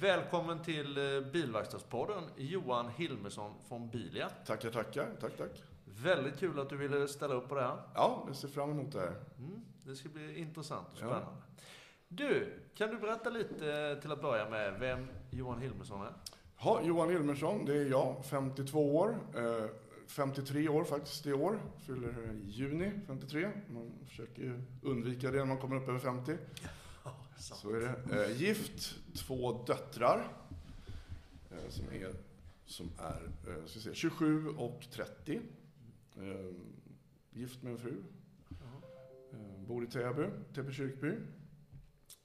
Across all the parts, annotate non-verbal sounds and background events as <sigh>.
Välkommen till eh, Bilverkstadspodden, Johan Hilmersson från Bilia. Tackar, tackar. Tack, tack. Väldigt kul att du ville ställa upp på det här. Ja, jag ser fram emot det här. Mm, det ska bli intressant och Ja. spännande. Du, kan du berätta lite eh, till att börja med vem Johan Hilmersson är? Ja, Johan Hilmersson, det är jag, 52 år. Eh, 53 år faktiskt i år. Fyller i juni 53. Man försöker ju undvika det när man kommer upp över 50. Så är det. Eh, gift, två döttrar. Eh, som är, som är eh, ska se, 27 och 30. Eh, gift med en fru. Eh, bor i Täby, Täby kyrkby.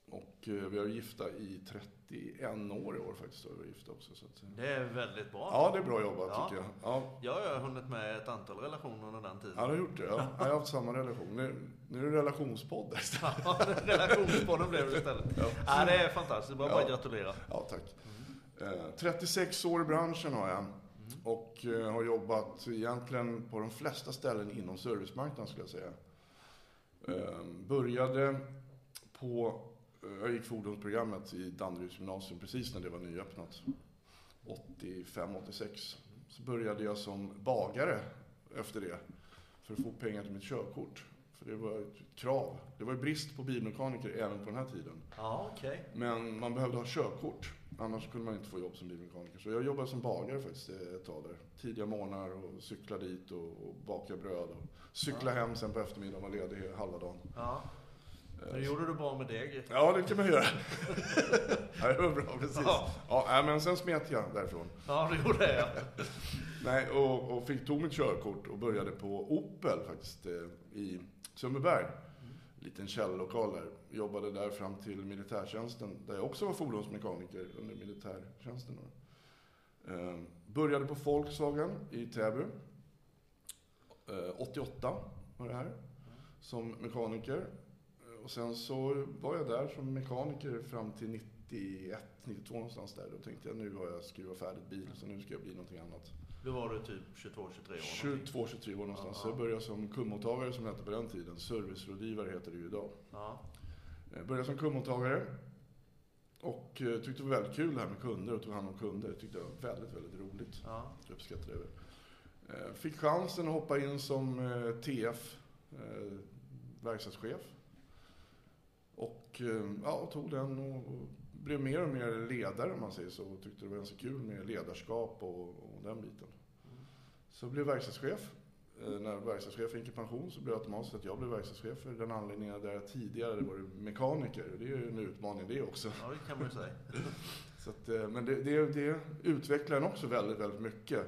Och eh, vi har gifta i 31 år i år faktiskt. Vi varit gifta också, så att, Det är väldigt bra. Ja, det är bra jobbat Ja. tycker jag. Ja, Jag har hunnit med ett antal relationer under den tiden. ja du har gjort det. Ja. Jag har haft samma relation. Nu, nu är det relationspodd istället. Ja, <laughs> Relationspodden blev det istället. Ja. Ja, det är fantastiskt. Bara, bara Ja. gratulera. Ja, tack. Eh, 36 år i branschen har jag. Och eh, har jobbat egentligen på de flesta ställen inom servicemarknaden skulle jag säga. Eh, började på, jag gick fordonsprogrammet i Danderyds gymnasium precis när det var nyöppnat. 85-86. Så började jag som bagare efter det. För att få pengar till mitt körkort. För det var ett krav. Det var ju brist på bilmekaniker även på den här tiden. Ja, okej. Men man behövde ha körkort. Annars kunde man inte få jobb som bilmekaniker. Så jag jobbade som bagare faktiskt ett tag där. Tidiga morgnar och cykla dit och, och baka bröd. Och cykla hem sen på eftermiddagen och ledig halva dagen. Ja. Nu så- gjorde du bra med deg. Ja, det kan man göra. <laughs> ja, det var bra, precis. Ja. Ja, men sen smet jag därifrån. Ja, du gjorde det ja. Nej, och, och fick, tog mitt körkort och började på Opel faktiskt eh, i Sundbyberg. Liten källokal där. Jobbade där fram till militärtjänsten, där jag också var fordonsmekaniker under militärtjänsten. Då. Eh, började på Volkswagen i Täby. Eh, 88 var det här, som mekaniker. Eh, Och sen så var jag där som mekaniker fram till 91, 92 någonstans där. Då tänkte jag nu har jag skruvat färdigt bil, så nu ska jag bli någonting annat. Då var du typ 22-23 år. någonting. 22-23 år någonstans. Ja. Så jag började som kundmottagare som det hette på den tiden. Servicerådgivare heter det ju idag. Ja. Jag började som kundmottagare. Och eh, tyckte det var väldigt kul det här med kunder och tog hand om kunder. Jag tyckte det var väldigt, väldigt roligt. Ja. Jag uppskattade det. Eh, Fick chansen att hoppa in som eh, TF, eh, verkstadschef. Och eh, ja, tog den och, blev mer och mer ledare om man säger så. Och tyckte det var ganska kul med ledarskap och, och den biten. Så blev verkstadschef. Eh, När verkstadschefen gick i pension så blev det automatiskt att jag blev verkstadschef för den anläggningen där jag tidigare varit mekaniker. Det är ju en utmaning det också. ja, det kan man ju säga. <laughs> Så att, eh, men det, det, det utvecklar en också väldigt, väldigt mycket.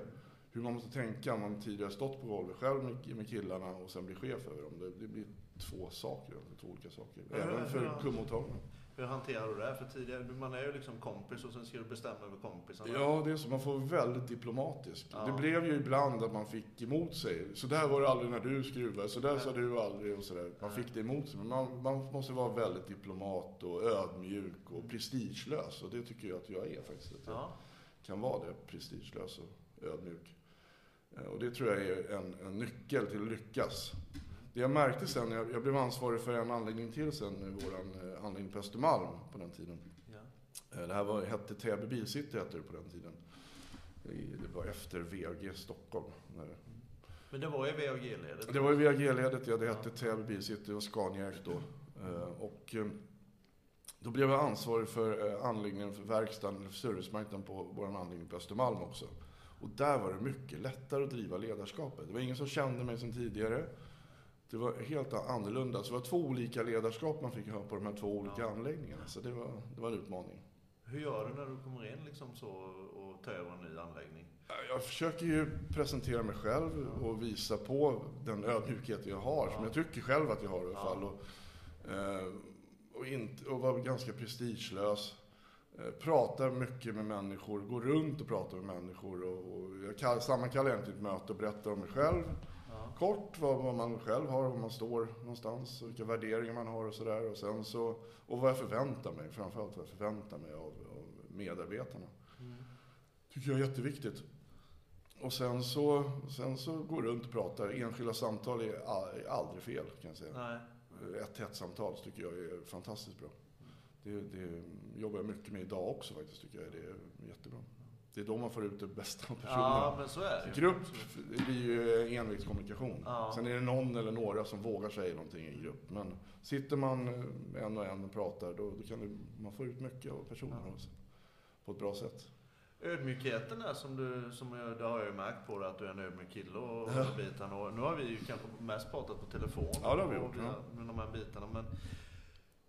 Hur man måste tänka om man tidigare stått på golvet själv med, med killarna och sen blir chef över dem. Det, det blir två saker, två olika saker. Även för ja. kundmottagarna. Hur hanterar du det? För tidigare, man är ju liksom kompis och sen ska du bestämma över kompisarna. Ja, det är så. Man får vara väldigt diplomatisk. Ja. Det blev ju ibland att man fick emot sig. Så där var det aldrig när du skruvade, så där sa du aldrig och sådär. Man fick det emot sig. Men man, man måste vara väldigt diplomat och ödmjuk och prestigelös. Och det tycker jag att jag är faktiskt. Att jag Ja. kan vara det, prestigelös och ödmjuk. Eh, Och det tror jag är en, en nyckel till att lyckas. Det jag märkte sen, jag, jag blev ansvarig för en anläggning till sen, vår anläggning på Östermalm på den tiden. Ja. Eh, Det här var, hette Täby Bilcity hette det på den tiden. Det var efter VAG Stockholm. Men det var ju VAG-ledet. Det var ju VAG-ledet, ja. Det hette Täby Bilcity, det var Scania då. Eh, Och eh, då blev jag ansvarig för eh, anläggningen för verkstaden, för servicemarknaden på vår anläggning på Östermalm också. Och där var det mycket lättare att driva ledarskapet. Det var ingen som kände mig som tidigare. Det var helt annorlunda. Så det var två olika ledarskap man fick ha på de här två olika Ja. anläggningarna. Så det var, det var en utmaning. Hur gör du när du kommer in liksom så och tar över en ny anläggning? Jag försöker ju presentera mig själv och visa på den ödmjukhet jag har, som Ja. jag tycker själv att jag har i alla Ja. fall. Och, eh, och, inte, och vara ganska prestigelös. Eh, pratar mycket med människor, går runt och pratar med människor. Och, och jag kall, sammankallar egentligen ett möte och berättar om mig själv. Kort vad, man själv har, var man står någonstans, vilka värderingar man har och sådär. Och sen så, och vad jag förväntar mig, framförallt vad jag förväntar mig av, av medarbetarna. Mm. Tycker jag är jätteviktigt. Och sen så, sen så går runt och pratar. Enskilda samtal är aldrig fel kan jag säga. Nej. Ett tätt samtal tycker jag är fantastiskt bra. Det, det jobbar jag mycket med idag också faktiskt, tycker jag. Det är jättebra. Det är då man får ut det bästa av personerna. Ja, men så är det. Grupp det blir ju envägskommunikation. Ja. Sen är det någon eller några som vågar säga någonting i grupp. Men sitter man eh, en och en och pratar, då, då kan det, man få ut mycket av personerna Ja. också. På ett bra sätt. Ödmjukheten där som du, som jag, det har jag ju märkt på dig att du är en ödmjuk kille och de bitarna. Och nu har vi ju kanske mest pratat på telefon. Ja, det har vi och gjort, ja. Med de här bitarna. Men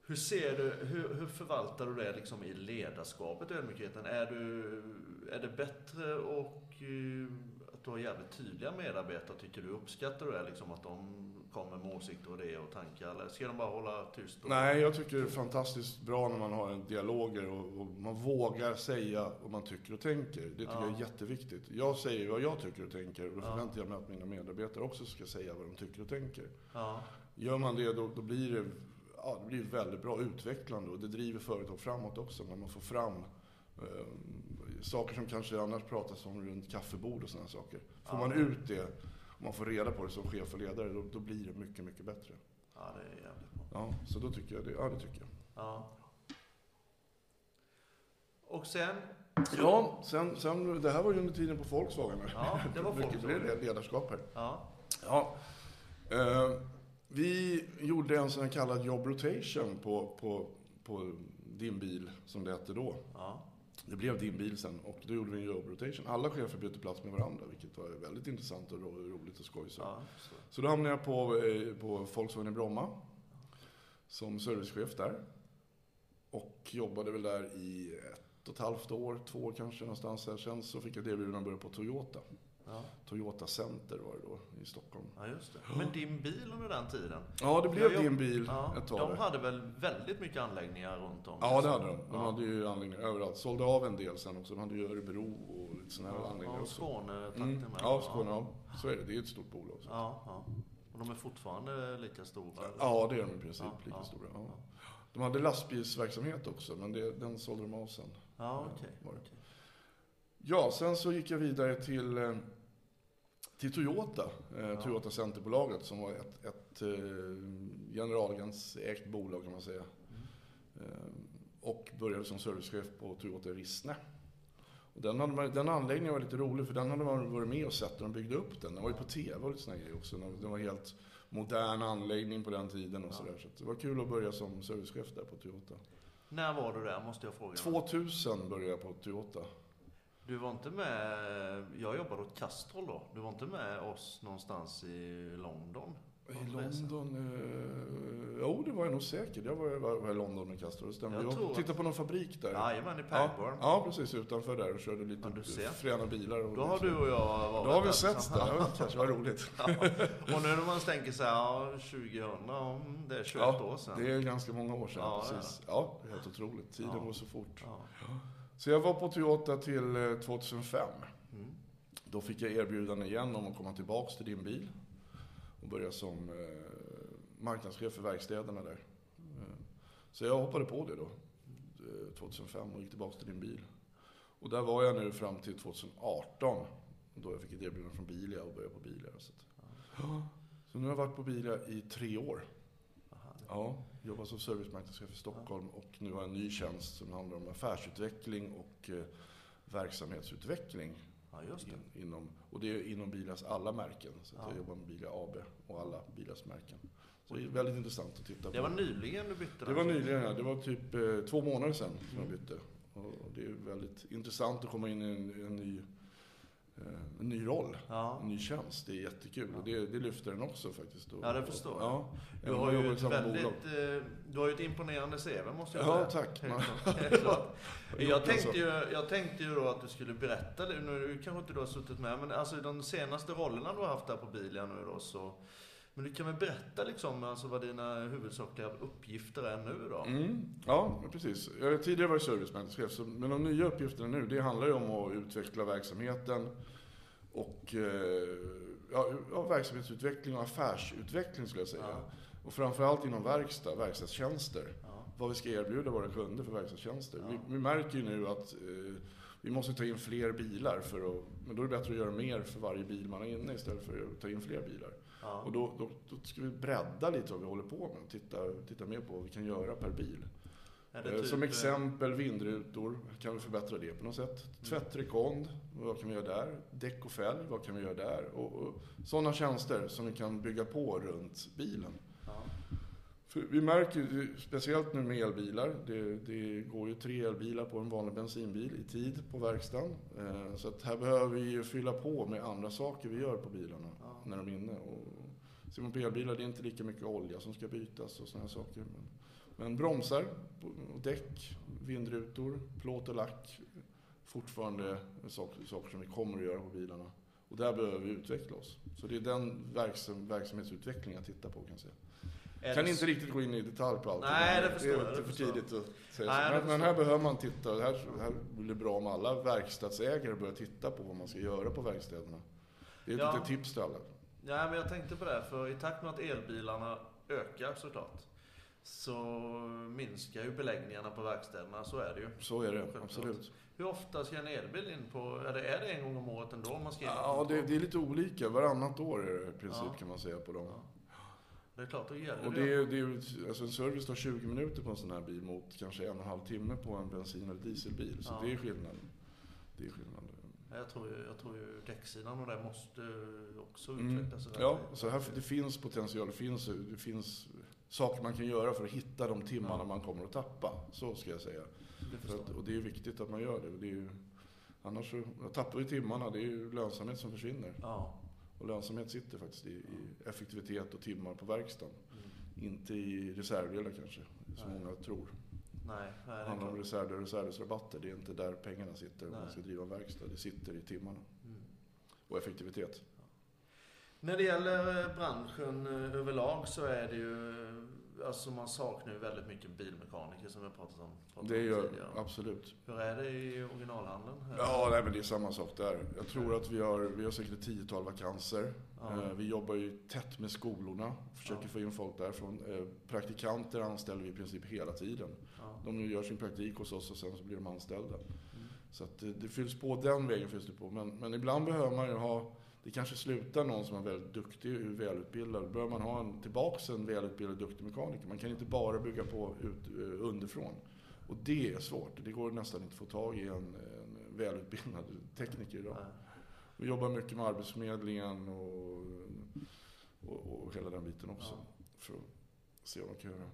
hur ser du, hur, hur förvaltar du det liksom i ledarskapet, ödmjukheten? Är, du, är det bättre och eh, att du har jävligt tydliga medarbetare? Tycker du uppskattar du det liksom att de kommer med åsikter och idéer och tankar? Eller ska de bara hålla tyst? Och... Nej, jag tycker det är fantastiskt bra när man har en dialoger och, och man vågar säga vad man tycker och tänker. Det tycker Ja. jag är jätteviktigt. Jag säger vad jag tycker och tänker och då Ja. förväntar jag mig att mina medarbetare också ska säga vad de tycker och tänker. Ja, Gör man det då, då blir det, ja, det blir väldigt bra utvecklande och det driver företag framåt också när man får fram eh, saker som kanske annars pratas om runt kaffebord och sådana saker. Får Ja. man ut det och man får reda på det som chef och ledare, då, då blir det mycket, mycket bättre. ja det är jävligt bra. Ja, så då tycker jag det. Ja, det tycker jag. Ja. Och sen? Ja, sen, sen, det här var ju under tiden på Volkswagen. Ja, det var <laughs> Mycket Volkswagen. bred ledarskap här. Ja. Ja. Eh, vi gjorde en sån här kallad job rotation på, på, på din bil, som det hette då. Ja. Det blev din bil sen och då gjorde vi en job rotation. Alla chefer bytte plats med varandra, vilket var väldigt intressant och ro, roligt och skoj. Så. ja så. så då hamnade jag på, eh, på Volkswagen i Bromma som servicechef där. Och jobbade väl där i ett och ett halvt år, två år kanske någonstans där. Sen så fick jag erbjudande att börja på Toyota. Ja. Toyota Center var det då i Stockholm. ja, just det. Men din bil under den tiden? Ja, det blev Jag din bil Ja, ett tag. de hade väl väldigt mycket anläggningar runt om? Ja, det hade de. De hade ju anläggningar överallt. Sålde av en del sen också. De hade ju Örebro och lite sådana här Ja, anläggningar också. Skåne-trakten Mm. Ja, Skåne, ja. Så är det. Det är ett stort bolag. Ja, ja. Och de är fortfarande lika stora? Ja, det är de i princip. Lika stora. De hade lastbilsverksamhet också, men det, den sålde de av sen. Ja, okej. Okej. Ja, sen så gick jag vidare till, eh, till Toyota. Eh. Toyota Centerbolaget som var ett, ett eh, generalägt bolag kan man säga. Mm. Eh, och började som servicechef på Toyota Rissne. Och den, hade den anläggningen var lite rolig för den hade man varit med och sett när de byggde upp den. Den var ju på TV och lite såna grejer också. Den var helt modern anläggning på den tiden och Ja. sådär. Så det var kul att börja som servicechef där på Toyota. När var du där, måste jag fråga? 2000 började jag på Toyota. Du var inte med, jag jobbade åt Castrol då. Du var inte med oss någonstans i London? I? London? Eh, jo, det var jag nog säkert. Jag var, var, var i London Castro, det stämmer. Jag Jag, tror att- tittade på någon fabrik där. Jajamän, i ja, Pagborn. ja, precis. Utanför där och körde lite Ja, fräna bilar. Och Då har du och jag varit Då har vi sett det. Det kanske var roligt. Ja. Och nu när man tänker så här, ja, 2000, ja, mm, det är 21 Ja, år sedan. Det är ganska många år sedan. Ja, precis. Ja, det är helt otroligt. Tiden Ja. går så fort. Ja. Så jag var på Toyota till eh, 2005. Mm. Då fick jag erbjudande igen om att komma tillbaks till din bil och börja som eh, marknadschef för verkstäderna där. Eh, så jag hoppade på det då, eh, 2005 och gick tillbaks till din bil. Och där var jag nu fram till 2018, då jag fick ett erbjudande från Bilia och började på Bilia. Så, att, så nu har jag varit på Bilia i tre år. Ja, jobbar som servicemarknadschef i Stockholm och nu har jag en ny tjänst som handlar om affärsutveckling och eh, verksamhetsutveckling. Ja, just det. In, inom, och det är inom Bilas alla märken. Så Ja. jag jobbar med Bilia AB och alla Bilas märken. Så det är väldigt intressant att titta på. Det var nyligen du bytte Det var nyligen, ja. Det var typ eh, två månader sedan som jag Mm. bytte. Och det är väldigt intressant att komma in i en, en, ny, en ny roll. Ja. En ny tjänst. Det är jättekul. Och det, det lyfter den också faktiskt. Och, Ja, det förstår jag. Ja. Du har ju ett väldigt, bolag. eh, du har ju ett imponerande CV måste jag Ja, säga. tack. Helt <laughs> klart. Jag tänkte, ju, jag tänkte ju då att du skulle berätta. Nu kanske inte du har suttit med, men alltså de senaste rollerna du har haft där på Bilia nu då så Men du kan väl berätta liksom alltså vad dina huvudsakliga uppgifter är nu då? Mm, ja, precis. Jag har tidigare varit servicementorschef, men de nya uppgifterna nu, det handlar ju om att utveckla verksamheten och eh, ja, ja, verksamhetsutveckling och affärsutveckling skulle jag säga. Ja. Och framförallt inom verkstad, verkstadstjänster. Ja. Vad vi ska erbjuda våra kunder för verkstadstjänster. Vi, vi, märker ju nu att eh, vi måste ta in fler bilar, för att, men då är det bättre att göra mer för varje bil man har inne istället för att ta in fler bilar. Ja. Och då, då, då, ska vi bredda lite vad vi håller på med och titta, titta mer på vad vi kan göra per bil. Eh, typ... Som eh, exempel vindrutor, kan vi förbättra det på något sätt? Mm. Tvättrekond, vad kan vi göra där? Däck och fälg, vad kan vi göra där? Och, och sådana tjänster som vi kan bygga på runt bilen. För vi märker speciellt nu med elbilar, det, det, går ju tre elbilar på en vanlig bensinbil i tid på verkstaden. Eh, så att här behöver vi ju fylla på med andra saker vi gör på bilarna ja. När de är inne. Och ser man på elbilar, det är inte lika mycket olja som ska bytas och sådana saker. Men, men bromsar, däck, vindrutor, plåt och lack. Fortfarande saker, saker som vi kommer att göra på bilarna. Och där behöver vi utveckla oss. Så det är den verksam, verksamhetsutvecklingen jag tittar på kan jag säga. Är kan inte riktigt gå in i detalj på allt. Nej, det förstår jag. Det är för tidigt att säga Nej, så. Men, här behöver man titta. Här, här blir det bra om alla verkstadsägare börjar titta på vad man ska göra på verkstäderna. Det är ett ja. litet tips till alla. Ja, men jag tänkte på det. För i takt med att elbilarna ökar såklart. Så minskar ju beläggningarna på verkstäderna. Så är det ju. Så är det, absolut. Hur ofta ska en elbil in på? Är det, är det en gång om året ändå man ska? Ja, det, det, är lite olika. Varannat år är det i princip ja. kan man säga på dem. Ja. Det är klart, då gäller och det. Är, det är, alltså en service tar 20 minuter på en sån här bil mot kanske en och en halv timme på en bensin eller dieselbil. Så det är skillnad. Det är skillnad. Jag tror, ju, jag tror ju däcksidan och det måste också mm. utvecklas. Mm. Ja, så här, det finns potential. Det finns, det finns saker man kan göra för att hitta de timmarna ja. man kommer att tappa. Så ska jag säga. Det att, och det är viktigt att man gör det. det är ju, annars så tappar vi timmarna. Det är ju lönsamhet som försvinner. Ja. Och lönsamhet sitter faktiskt i, i effektivitet och timmar på verkstaden. Mm. Inte i reservdelar kanske, som många tror. Nej, nej, det handlar om reserv, reservdelsrabatter. Det är inte där pengarna sitter om man ska driva en verkstad. Det sitter i timmarna. Mm. Och effektivitet. När det gäller branschen eh, överlag så är det ju alltså man saknar ju väldigt mycket bilmekaniker som vi har pratat om. Pratat det gör tidigare. absolut. Hur är det i originalhandeln? Ja, nej, men det är samma sak där. Jag tror att vi har, vi har säkert ett tiotal vakanser. Ja. Eh, vi jobbar ju tätt med skolorna, försöker ja. få in folk därifrån. Eh, praktikanter anställer vi i princip hela tiden. Ja. De gör sin praktik hos oss och sen så blir de anställda. Mm. Så att det, det fylls på den vägen. Fylls det på. Men, men ibland behöver man ju ha det kanske slutar någon som är väldigt duktig och välutbildad. Då behöver man ha en, tillbaks en välutbildad duktig mekaniker. Man kan inte bara bygga på ut, uh, underifrån. Och det är svårt. Det går nästan inte att få tag i en, en välutbildad tekniker idag. Vi jobbar mycket med Arbetsförmedlingen och, och, och hela den biten också. Ja. För att se vad man kan göra.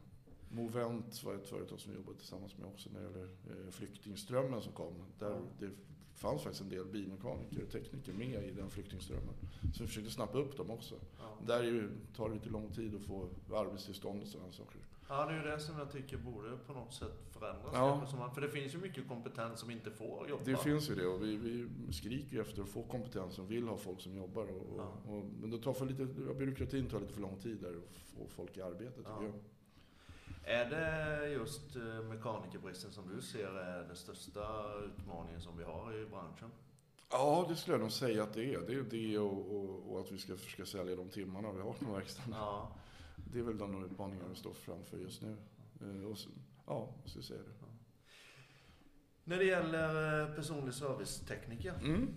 Movent var ett företag som jobbade tillsammans med också när det gäller eh, flyktingströmmen som kom. Där det fanns faktiskt en del bilmekaniker och tekniker med i den flyktingströmmen. Så vi försökte snappa upp dem också. Ja. Där ju, tar det lite lång tid att få arbetstillstånd och sådana saker. Ja, det är ju det som jag tycker borde på något sätt förändras. Ja. För det finns ju mycket kompetens som inte får jobba. Det finns ju det och vi, vi skriker ju efter att få kompetens och vill ha folk som jobbar. Och, ja. och, men det tar för lite, byråkratin tar lite för lång tid där att få folk i arbete tycker jag. Är det just eh, mekanikerbristen som du ser är den största utmaningen som vi har i branschen? Ja, det skulle jag nog säga att det är. Det är det och, och, och att vi ska försöka sälja de timmarna vi har på verkstaden. Ja. Det är väl de utmaningar vi står framför just nu. Eh, och så, ja, så säger det. Ja. När det gäller eh, personlig servicetekniker, mm.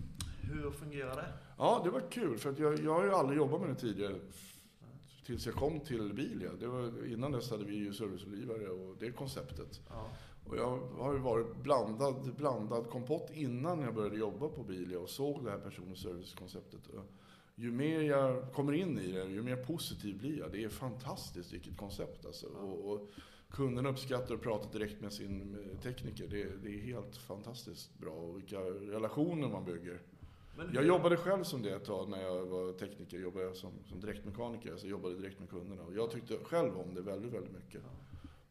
hur fungerar det? Ja, det var kul för att jag, jag har ju aldrig jobbat med det tidigare tills jag kom till Bilia. Det var, innan dess hade vi ju serviceolivare och det konceptet. Ja. Och jag har ju varit blandad, blandad kompott innan jag började jobba på Bilia och såg det här person och servicekonceptet. Ju mer jag kommer in i det, ju mer positiv blir jag. Det är fantastiskt vilket koncept alltså. Ja. Och, och kunderna uppskattar att prata direkt med sin tekniker. Det, det är helt fantastiskt bra och vilka relationer man bygger. Men jag jobbade själv som det ett tag när jag var tekniker. Jobbade som, som direktmekaniker, så jag jobbade direkt med kunderna. Och jag tyckte själv om det väldigt, väldigt mycket.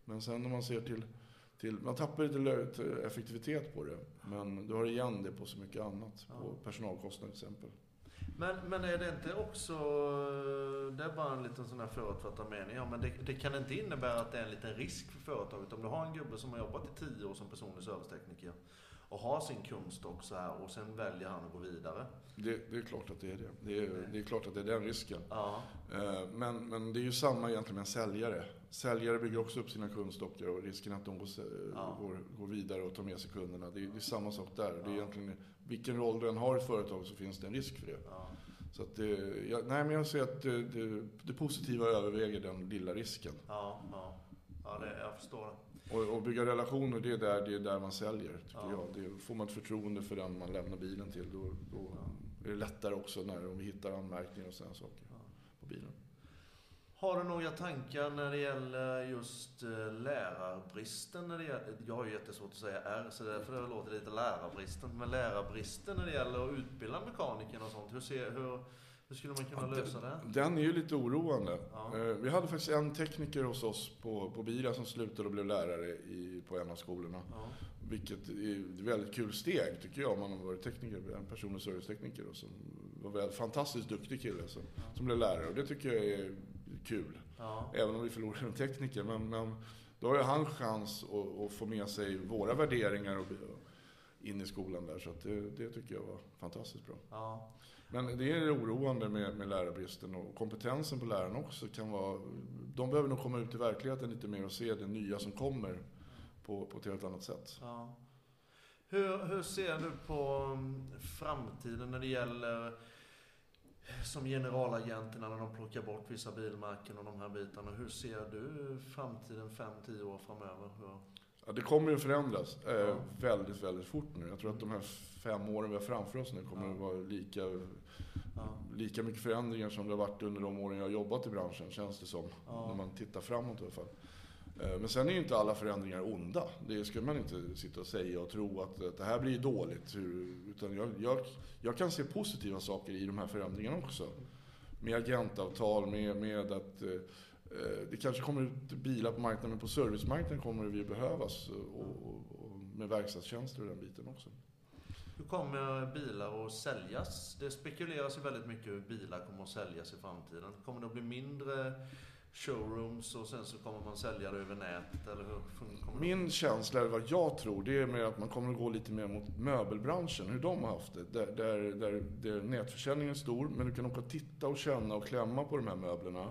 Men sen när man ser till, till man tappar lite effektivitet på det. Men du har igen det på så mycket annat. På personalkostnader till exempel. Men, men är det inte också, det är bara en liten sån här förutfattad mening, ja, men det, det, kan inte innebära att det är en liten risk för företaget om du har en gubbe som har jobbat i tio år som personlig servicetekniker och har sin kundstock så här och sen väljer han att gå vidare. Det, det är klart att det är det. Det är, det är klart att det är den risken. Ja. Eh, men, men det är ju samma egentligen med en säljare. Säljare bygger också upp sina kundstockar och risken att de går, ja. går, går vidare och tar med sig kunderna. Det är, det är samma sak där. Ja. Det är egentligen, vilken roll du än har i ett företag så finns det en risk för det. Så att det, jag, nej men jag ser att det, det, positiva överväger den lilla risken. Ja, ja. ja det, jag förstår det. Och, och, bygga relationer, det är där, det är där man säljer, tycker ja. jag. Det, får man ett förtroende för den man lämnar bilen till, då, då ja. är det lättare också när om vi hittar anmärkningar och sådana saker ja. på bilen. Har du några tankar när det gäller just eh, lärarbristen? När det gäller, jag har ju jättesvårt att säga R, så därför det låter lite lärarbristen. Men lärarbristen när det gäller att utbilda mekaniker och sånt, hur, ser, hur, hur skulle man kunna ja, lösa det? Den är ju lite oroande. Ja. Eh, vi hade faktiskt en tekniker hos oss på, på Bira som slutade och blev lärare i, på en av skolorna. Ja. Vilket är ett väldigt kul steg tycker jag om man har varit tekniker, en personlig servicetekniker och som var en fantastiskt duktig kille som, som blev lärare. Och det tycker jag är kul. Även om vi förlorade en tekniker. Men, men då har ju han chans att, att, få med sig våra värderingar och, in i skolan där. Så det, det, tycker jag var fantastiskt bra. Men det är oroande med, med lärarbristen och kompetensen på lärarna också kan vara... De behöver nog komma ut i verkligheten lite mer och se det nya som kommer på, på ett helt annat sätt. Ja. Hur, hur ser du på mm, framtiden när det gäller som generalagenterna när de plockar bort vissa bilmärken och de här bitarna. Hur ser du framtiden 5-10 år framöver? Hur... Ja, det kommer ju förändras eh, väldigt, väldigt fort nu. Jag tror att de här fem åren vi har framför oss nu kommer att vara lika, lika mycket förändringar som det har varit under de åren jag har jobbat i branschen, känns det som. När man tittar framåt i alla fall. Eh, men sen är ju inte alla förändringar onda. Det ska man inte sitta och säga och tro att, att det här blir dåligt. Utan jag, jag, jag, kan se positiva saker i de här förändringarna också. Med agentavtal, med, med att eh, det kanske kommer ut bilar på marknaden, men på servicemarknaden kommer det ju behövas. Och, och, och med verkstadstjänster och den biten också. Hur kommer bilar att säljas? Det spekuleras ju väldigt mycket hur bilar kommer att säljas i framtiden. Kommer det att bli mindre showrooms och sen så kommer man sälja det över nätet? Eller hur Min känsla, eller vad jag tror, det är med att man kommer att gå lite mer mot möbelbranschen, hur de har haft det. Där, där, där, där nätförsäljningen är stor, men du kan åka och titta och känna och klämma på de här möblerna.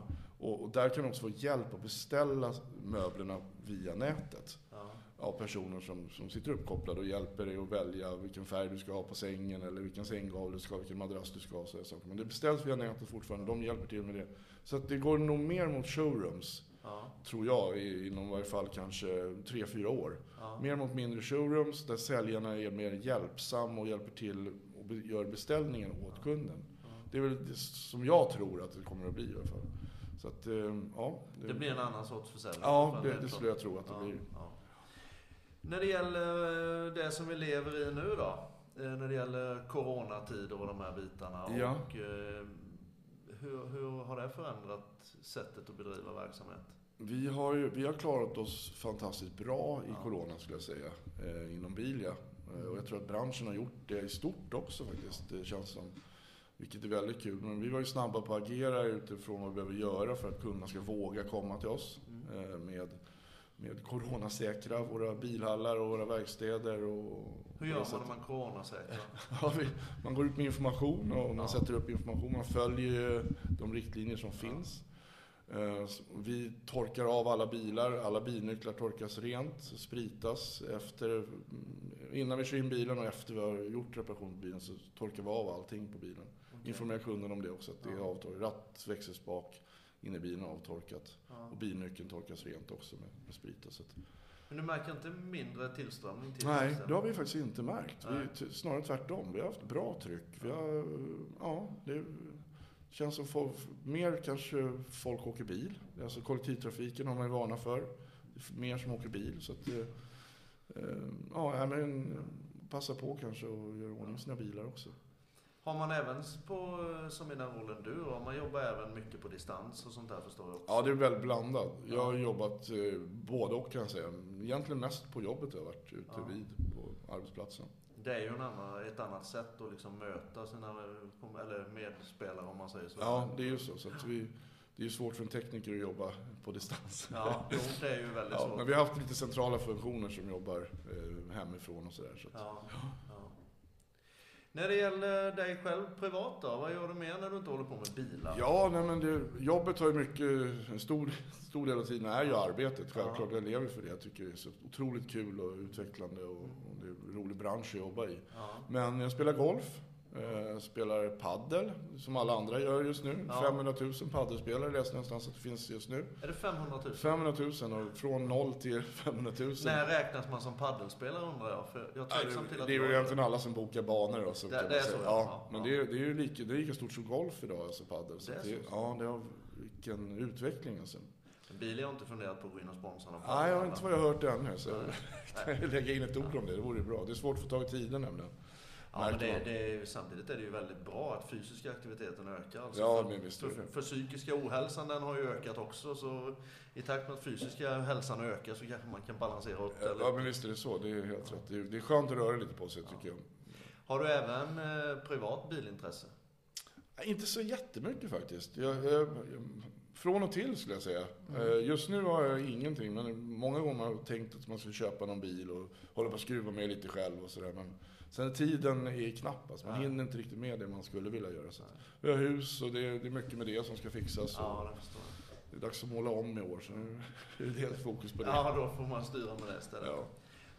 Och, och där kan du också få hjälp att beställa möblerna via nätet. Ja. Av personer som, som sitter uppkopplade och hjälper dig att välja vilken färg du ska ha på sängen eller vilken sänggavel du ska ha, vilken madrass du ska ha. Så saker. Men det beställs via nätet fortfarande, de hjälper till med det. Så det går nog mer mot showrooms. Ja. Tror jag, inom varje fall kanske tre fyra år. Ja. Mer mot mindre showrooms där säljarna är mer hjälpsamma och hjälper till och gör beställningen åt kunden. Det är väl det som jag tror att det kommer att bli i alla fall. Så att, eh, ja. Det, det blir en annan sorts försäljning? Ja, det, det skulle jag tro att det blir. När det gäller det som vi lever i nu då? Eh, när det gäller coronatider och de här bitarna. Ja. Och, eh, hur, hur har det förändrat sättet att bedriva verksamhet? Vi har, vi har klarat oss fantastiskt bra i ja. corona skulle jag säga, eh, inom Bilia. Och jag tror att branschen har gjort det i stort också faktiskt, det känns som. Vilket är väldigt kul. Men vi var ju snabba på att agera utifrån vad vi behöver göra för att kunderna ska våga komma till oss. Mm. Eh, med med coronasäkra våra bilhallar och våra verkstäder. Och Hur gör man när man coronasäkrar? <laughs> ja, man går ut med information och man ja. sätter upp information. Man följer de riktlinjer som finns. Eh, vi torkar av alla bilar, alla bilnycklar torkas rent, spritas efter, innan vi kör in bilen och efter vi har gjort reparation på bilen så torkar vi av allting på bilen. Okay. Informerar kunden om det också, att det är avtorkat. Ratt, växelspak, inne i bilen avtorkat. Ja. Och bilnyckeln torkas rent också med, med sprit. Så att... Men du märker inte mindre tillströmning till Nej, det har vi faktiskt inte märkt. Vi, snarare tvärtom. Vi har haft bra tryck. Vi har, ja, det känns som folk, mer kanske folk åker bil. Alltså kollektivtrafiken har man ju vana för. Det är mer som åker bil. Så att, eh, ja, men passa på kanske och göra ordning sina bilar också. Har man även på, som i den rollen du har, man jobbar även mycket på distans och sånt där förstår jag också? Ja, det är väldigt blandat. Jag har jobbat eh, både och kan jag säga. Egentligen mest på jobbet jag har varit ute ja. vid på arbetsplatsen. det är ju en annan, ett annat sätt att liksom möta sina eller medspelare om man säger så. Ja, det är ju så. så vi, det är ju svårt för en tekniker att jobba på distans. Ja, jo, det är ju väldigt ja, svårt. Men vi har haft lite centrala funktioner som jobbar eh, hemifrån och sådär. Så ja. När det gäller dig själv privat då? Vad gör du mer när du inte håller på med bilar? Ja, nej, men det, jobbet har ju mycket, en stor, stor del av tiden är ju arbetet. Självklart, jag lever för det. Jag tycker det är så otroligt kul och utvecklande och, och det är en rolig bransch att jobba i. Ja. Men jag spelar golf. Eh, spelar paddel som alla andra gör just nu. Ja. 500 000 paddelspelare läste någonstans att det finns just nu. Är det 500 000? 500 000 och från noll till 500 000. När räknas man som paddelspelare undrar jag? För jag Ja, tveksam till det, att det är väl egentligen alla som bokar banor. Så Det- det är så, ja. ja. Men Ja. det är, det är ju lika, det är lika stort som golf idag, alltså padel. Så Det är så det, ja, det har, vilken utveckling alltså. Bil har inte funderat på att gå in och sponsra någon Nej, jag har inte vad jag har hört ännu. Så Nej. <laughs> kan jag lägga in ett ord om det, det vore bra. Det är svårt att få tag i tiden nämligen. Ja, men det, det samtidigt är det ju väldigt bra att fysiska aktiviteten ökar. Alltså Ja, för, men visst för, för psykiska ohälsan den har ju ökat också. Så i takt med att fysiska hälsan ökar så kanske man kan balansera upp det. Ja, men visst är det så. Det är helt rätt. Det är, det är skönt att röra lite på sig tycker jag. Har du även eh, privat bilintresse? Inte så jättemycket faktiskt. Jag, jag, från och till skulle jag säga. Mm. Eh, Just nu har jag ingenting, men många gånger har jag tänkt att man ska köpa någon bil och hålla på att skruva med lite själv och sådär. Men sen tiden är knapp, alltså. man Ja. hinner inte riktigt med det man skulle vilja göra. Så. Vi har hus och det är, det är mycket med det som ska fixas. Ja. Det är dags att måla om i år, så nu är det helt fokus på det. Ja, då får man styra med det istället. Ja.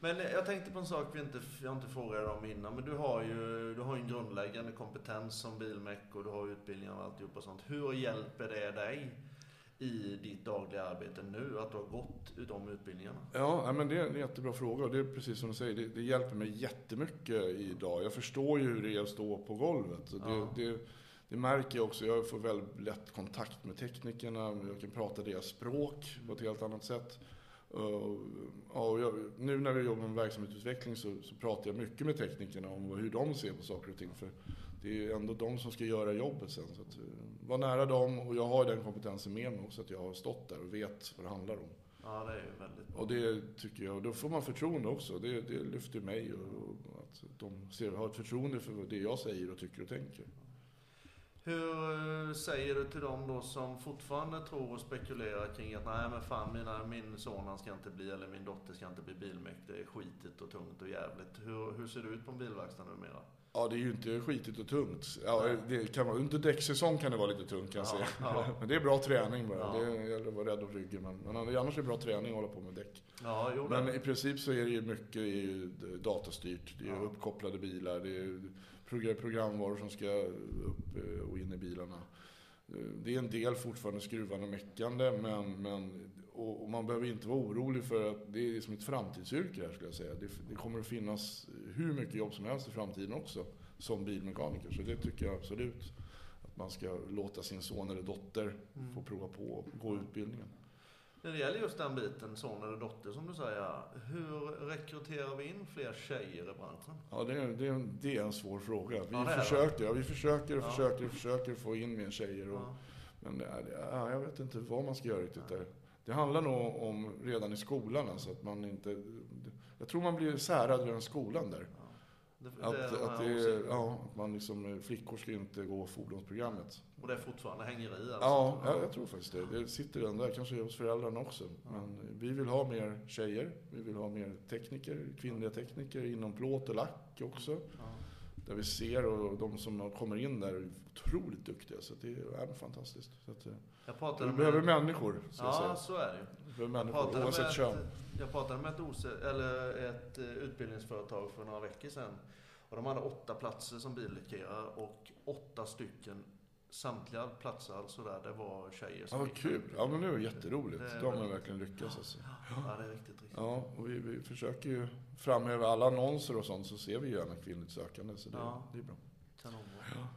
Men jag tänkte på en sak vi inte, jag inte frågade om innan. Men du har ju du har en grundläggande kompetens som bilmek och du har utbildningar och alltihop och sånt. Hur hjälper det dig i ditt dagliga arbete nu att du har gått de utbildningarna? Ja, men det är en jättebra fråga och det är precis som du säger, det, det hjälper mig jättemycket idag. Jag förstår ju hur det är att stå på golvet. Och det, Ja. det, det märker jag också, jag får väldigt lätt kontakt med teknikerna, jag kan prata deras språk på ett helt annat sätt. Och, ja, jag, nu när vi jobbar med verksamhetsutveckling så, så pratar jag mycket med teknikerna om hur de ser på saker och ting. För det är ju ändå de som ska göra jobbet sen. Så att, eh, var nära dem och jag har den kompetensen med mig också, att jag har stått där och vet vad det handlar om. Ja, det är ju väldigt bra. Och det tycker jag, då får man förtroende också. Det, det lyfter mig och, och att de ser, har ett förtroende för det jag säger och tycker och tänker. Hur eh, säger du till dem då som fortfarande tror och spekulerar kring att nej men fan mina, min son han ska inte bli eller min dotter ska inte bli bilmek. Det är skitigt och tungt och jävligt. Hur, hur ser det ut på en bilverkstad numera? Ja, det är ju inte skitigt och tungt. Ja, det kan vara, under däcksäsong kan det vara lite tungt kan jag Ja, säga. ja. <laughs> Men det är bra träning bara. Ja. Det gäller att vara rädd om ryggen. Men, men annars är det bra träning att hålla på med däck. Ja, Men det- i princip så är det ju mycket är ju datastyrt. Det är Ja. uppkopplade bilar. Det är programvaror som ska upp eh, och in i bilarna. Eh, Det är en del fortfarande skruvande och meckande, men, men och, och man behöver inte vara orolig för att det är som ett framtidsyrke här skulle jag säga. Det, det kommer att finnas hur mycket jobb som helst i framtiden också som bilmekaniker. Så det tycker jag absolut att man ska låta sin son eller dotter Mm. få prova på och gå utbildningen. När det gäller just den biten, son eller dotter som du säger. Hur rekryterar vi in fler tjejer i branschen? Ja, det är, det, är, en- det är en svår fråga. Vi Ja, försöker, ja, vi försöker och Ja. försöker och försöker få in mer tjejer. Och, Ja. Men ja, jag vet inte vad man ska göra riktigt där. Det handlar nog om redan i skolan, alltså att man inte... Jag tror man blir särad redan skolan där. Det, Att, det är de att, det, åsikterna. ja, att man liksom, flickor ska inte gå fordonsprogrammet. Och det är fortfarande hänger i alltså? Ja, jag, jag tror faktiskt det. Det sitter redan där, kanske hos föräldrarna också. Men vi vill ha mer tjejer, vi vill ha mer tekniker, kvinnliga tekniker inom plåt och lack också. Ja. Där vi ser och de som kommer in där är otroligt duktiga. Så det är fantastiskt. Så att, eh, Jag vi behöver med... människor, så Ja, så är det ju. Vi behöver människor, oavsett kön. ett, jag pratade med ett, ose- eller ett eh, utbildningsföretag för några veckor sedan. Och de hade åtta platser som billackerare och åtta stycken, samtliga platser alltså där, det var tjejer Ja, som vad gick. kul. Ja, men det är jätteroligt. Det De har väldigt- verkligen lyckats alltså. Ja, det är riktigt, riktigt. Ja, och vi, vi försöker ju framhäva alla annonser och sånt så ser vi gärna kvinnligt sökande. Så det, Ja. det är bra. Kanonbra.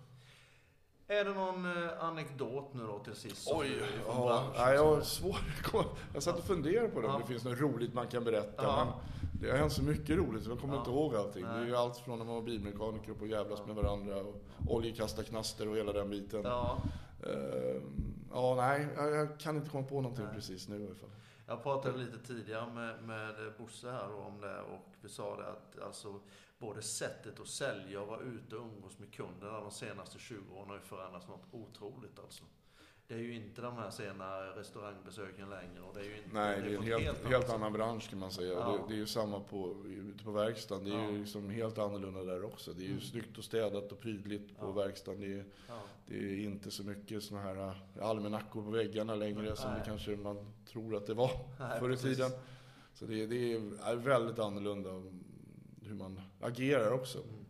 Är det någon eh, anekdot nu då till sist? Oj, ja, nej, jag som- har svårt. Jag satt och funderade på det, om Ja. det finns något roligt man kan berätta. Ja. Men det har hänt så mycket roligt så jag kommer Ja. inte ihåg allting. Det är Nej. ju allt från när man var bilmekaniker och jävlas Ja. med varandra och oljekastarknaster och hela den biten. Ja, ja, nej, jag, jag kan inte komma på någonting Nej. precis nu i alla fall. Jag pratade lite tidigare med, med Bosse här om det och vi sa det att alltså både sättet att sälja och vara ute och umgås med kunderna de senaste 20 åren har ju förändrats något otroligt alltså. Det är ju inte de här sena restaurangbesöken längre. Och det är ju inte, Nej, det är en helt, helt, helt annan bransch kan man säga. Ja. Det, det, är ju samma på, ute på verkstaden. Det är ja. ju liksom helt annorlunda där också. Det är ju mm. snyggt och städat och prydligt på ja. verkstaden. Det är, ja. det är inte så mycket såna här äh, almanackor på väggarna längre Nej. som det kanske man tror att det var Nej, förr i tiden. Så det, det, är väldigt annorlunda hur man agerar också. Mm.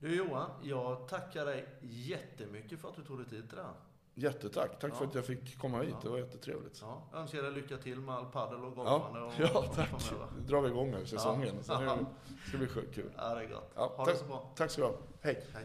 Du Johan, jag tackar dig jättemycket för att du tog dig tid till det här. Jättetack. Tack ja. för att jag fick komma hit. Ja. Det var jättetrevligt. Ja. Jag önskar dig lycka till med all paddel och golfande. Ja, <laughs> ja tack. Nu drar vi igång nu, säsongen. Ja. Så nu <laughs> ska bli kul. Ja, det är gott. Ja, ha tack, det så bra. Tack ska du ha. Hej. Hej.